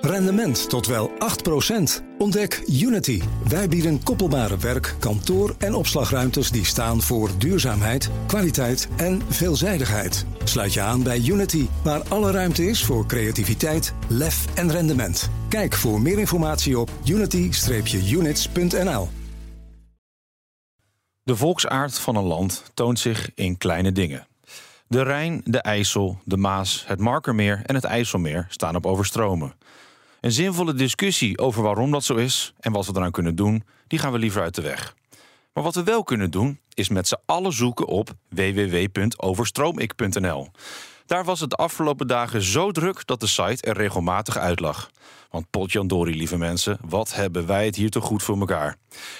Rendement tot wel 8%. Ontdek Unity. Wij bieden koppelbare werk, kantoor en opslagruimtes die staan voor duurzaamheid, kwaliteit en veelzijdigheid. Sluit je aan bij Unity, waar alle ruimte is voor creativiteit, lef en rendement. Kijk voor meer informatie op unity-units.nl. De volksaard van een land toont zich in kleine dingen. De Rijn, de IJssel, de Maas, het Markermeer en het IJsselmeer staan op overstromen. Een zinvolle discussie over waarom dat zo is en wat we eraan kunnen doen, die gaan we liever uit de weg. Maar wat we wel kunnen doen, is met z'n allen zoeken op www.overstroomik.nl. Daar was het de afgelopen dagen zo druk dat de site er regelmatig uitlag. Want potjandori, lieve mensen, wat hebben wij het hier toch goed voor elkaar.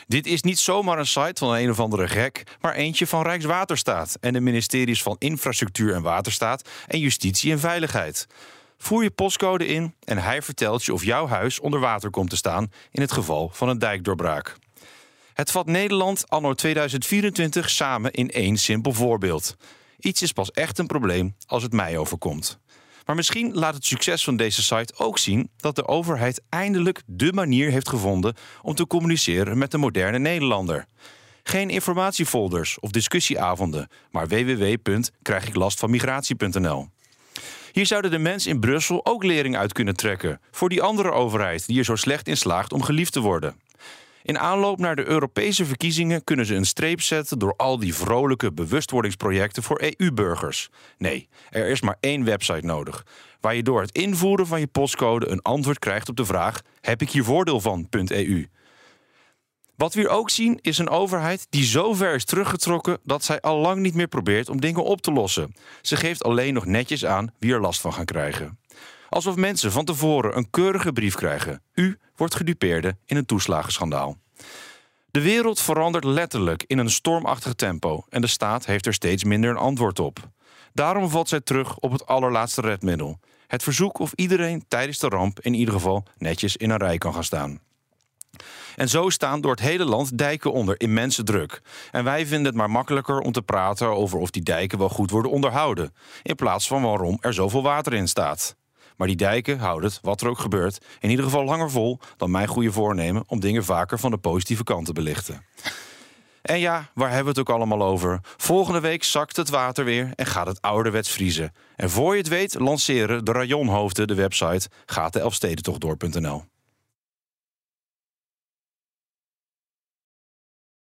Dit is niet zomaar een site van een of andere gek, maar eentje van Rijkswaterstaat en de ministeries van Infrastructuur en Waterstaat en Justitie en Veiligheid. Voer je postcode in en hij vertelt je of jouw huis onder water komt te staan in het geval van een dijkdoorbraak. Het vat Nederland anno 2024 samen in één simpel voorbeeld. Iets is pas echt een probleem als het mij overkomt. Maar misschien laat het succes van deze site ook zien dat de overheid eindelijk de manier heeft gevonden om te communiceren met de moderne Nederlander. Geen informatiefolders of discussieavonden, maar www.krijgiklastvanmigratie.nl. Hier zouden de mensen in Brussel ook lering uit kunnen trekken voor die andere overheid die er zo slecht in slaagt om geliefd te worden. In aanloop naar de Europese verkiezingen kunnen ze een streep zetten door al die vrolijke bewustwordingsprojecten voor EU-burgers. Nee, er is maar één website nodig, waar je door het invoeren van je postcode een antwoord krijgt op de vraag: heb ik hier voordeel van.eu? Wat we hier ook zien is een overheid die zo ver is teruggetrokken dat zij al lang niet meer probeert om dingen op te lossen. Ze geeft alleen nog netjes aan wie er last van gaan krijgen. Alsof mensen van tevoren een keurige brief krijgen. U wordt gedupeerde in een toeslagenschandaal. De wereld verandert letterlijk in een stormachtig tempo en de staat heeft er steeds minder een antwoord op. Daarom valt zij terug op het allerlaatste redmiddel: het verzoek of iedereen tijdens de ramp in ieder geval netjes in een rij kan gaan staan. En zo staan door het hele land dijken onder immense druk. En wij vinden het maar makkelijker om te praten over of die dijken wel goed worden onderhouden, in plaats van waarom er zoveel water in staat. Maar die dijken houden het, wat er ook gebeurt, in ieder geval langer vol dan mijn goede voornemen om dingen vaker van de positieve kant te belichten. En ja, waar hebben we het ook allemaal over? Volgende week zakt het water weer en gaat het ouderwets vriezen. En voor je het weet lanceren de rajonhoofden de website gatenelfstedentochtdoor.nl.